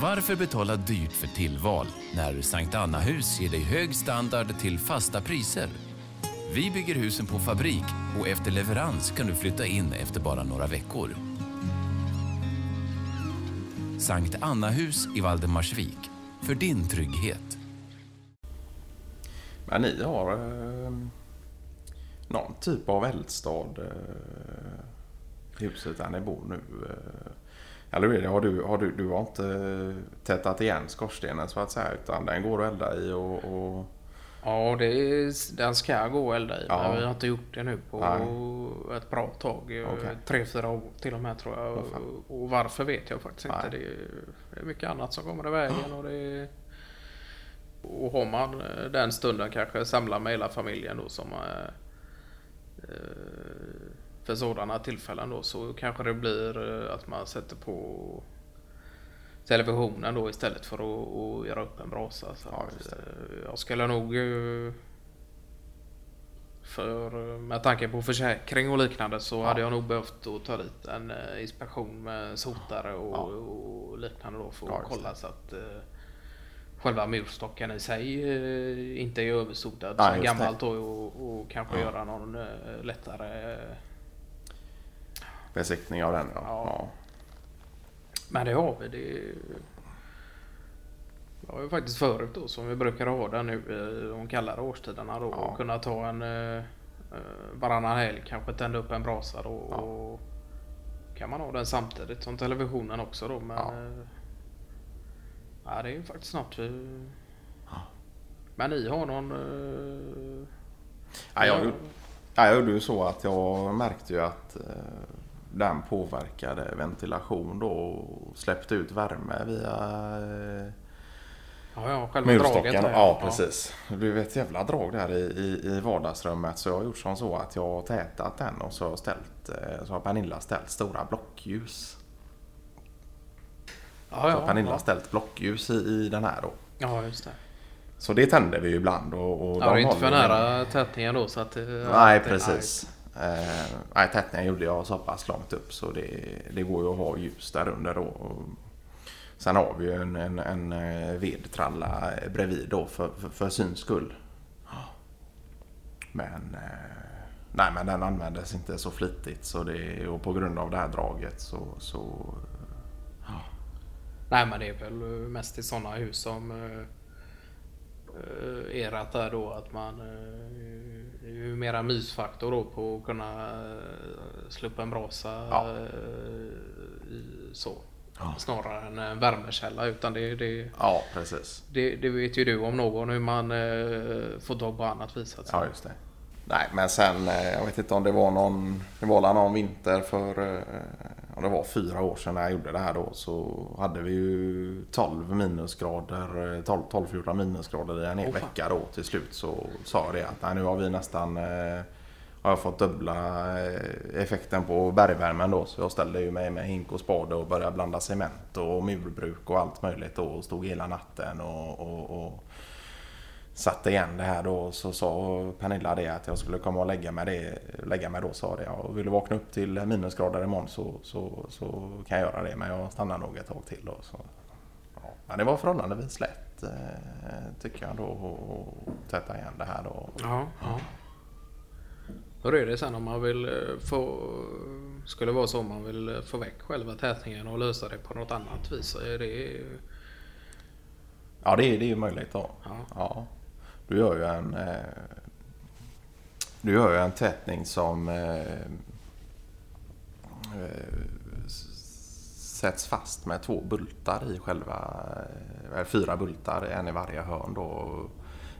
Varför betala dyrt för tillval när Sankt Anna-hus ger dig hög standard till fasta priser? Vi bygger husen på fabrik och efter leverans kan du flytta in efter bara några veckor. Sankt Anna-hus i Valdemarsvik. För din trygghet. Men ni har eh, någon typ av eldstad eh, huset där ni bor nu. Eh, eller hur är det? Har du, har du, du har inte tätat igen skorstenen så att säga utan den går att elda i och... och... Ja, det är, den ska gå att elda i. Ja. Men vi har inte gjort det nu på Nej. ett bra tag. Okej. Tre, fyra år till och med tror jag. Och, och varför vet jag faktiskt Nej. inte. Det är, det är mycket annat som kommer i vägen. Och, det är, och har man eh, den stunden kanske samlar med hela familjen då som eh, eh, för sådana tillfällen då så kanske det blir eh, att man sätter på televisionen då istället för att, att göra upp en brasa. Så Ja, att, eh, jag skulle nog eh, för med tanke på försäkring och liknande så Ja. hade jag nog behövt att ta dit en inspektion med sotare och, Ja. och liknande då för att Ja, kolla så att själva murstocken i sig inte är översodad Nej, som gammalt då och, och kanske Ja. göra någon lättare Besiktning av den ja. Ja. ja. Men det har vi. Det det har vi faktiskt förut då som vi brukar ha där nu i de kallare årstiderna då. Ja. Och kunna ta en eh, eh, varannan helg kanske tända upp en brasa då. Och kan man ha den samtidigt som televisionen också då. Men Ja. eh, det är ju faktiskt något vi... Ja. Men ni har någon... Eh, Ja, jag, ja, jag gjorde ju så att jag märkte ju att eh, den påverkade ventilation då och släppte ut värme via eh, ja, ja, själva murstocken. draget. Ja, precis. Det blev ett jävla drag där i, i, i vardagsrummet så jag har gjort som så att jag har tätat den och så har, ställt, eh, så har Pernilla ställt stora blockljus. Ja, Så ja, har Pernilla ja. ställt blockljus i, i den här då. ja, just det. Så det tänder vi ju ibland. Och, och Ja, det är inte för nära tätningen då så att... det- Nej, att det- precis. Eh, nej, tätningen gjorde jag så pass långt upp så det, det går ju att ha ljus där under då. Och sen har vi ju en, en, en eh, vedtralla bredvid då för, för, för syns skull. Men, eh, nej, men den användes inte så flitigt så det, och på grund av det här draget så, så Nej men det är väl mest i sådana hus som eh, eh, erat där då att man eh, det är ju mera mysfaktor då på att kunna uh, slå upp en brasa Ja. eh, i, så. Ja. Snarare än en värmekälla utan det, det, ja precis. det, det vet ju du om någon hur man uh, får tag på annat vis. Alltså. Ja, just det. Nej, men sen, eh, jag vet inte om det var någon, det var någon vinter för, eh, om det var fyra år sedan när jag gjorde det här då, så hade vi ju 12 minusgrader, eh, 12 12-14 minusgrader i en hel fan. vecka då. Till slut så sa jag det att nej, nu har vi nästan, eh, har jag fått dubbla eh, effekten på bergvärmen då. Så jag ställde ju mig med hink och spade och började blanda cement och murbruk och allt möjligt då. Och stod hela natten och, och, och satte igen det här då så sa Pernilla det att jag skulle komma och lägga mig, det, lägga mig då sa det. Jag vill du vakna upp till minusgrader imorgon så, så, så kan jag göra det men jag stannar nog ett tag till då. Så, ja. Det var förhållandevis lätt eh, tycker jag då att täta igen det här då. Ja, ja. Hur är det sen om man vill eh, få... Skulle vara så om man vill eh, få väck själva tätningen och lösa det på något annat vis så är det... Ja det är, det är ju möjligt då. Ja. Ja. Du gör ju en eh, gör ju en tätning som eh, eh, sätts fast med två bultar i själva eh, fyra bultar, en i varje hörn då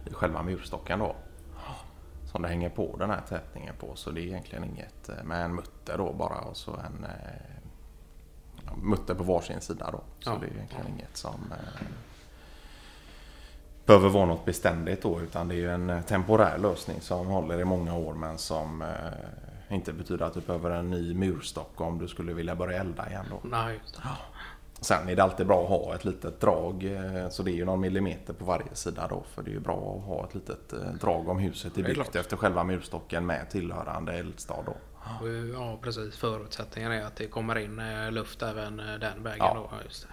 i själva murstocken då. Som det hänger på den här tätningen på så det är egentligen inget med en mutter då bara och så en mutter på varsin sida då. Så Ja. det är egentligen inget som behöver vara något beständigt då utan det är ju en eh, temporär lösning som håller i många år men som eh, inte betyder att du behöver en ny murstock om du skulle vilja börja elda igen då. Nej, det. Sen är det alltid bra att ha ett litet drag eh, så det är ju någon millimeter på varje sida då för det är ju bra att ha ett litet eh, drag om huset är Det är byggt klart. efter själva murstocken med tillhörande eldstad då. Ja, precis. Förutsättningen är att det kommer in luft även den vägen Ja. då. Just det.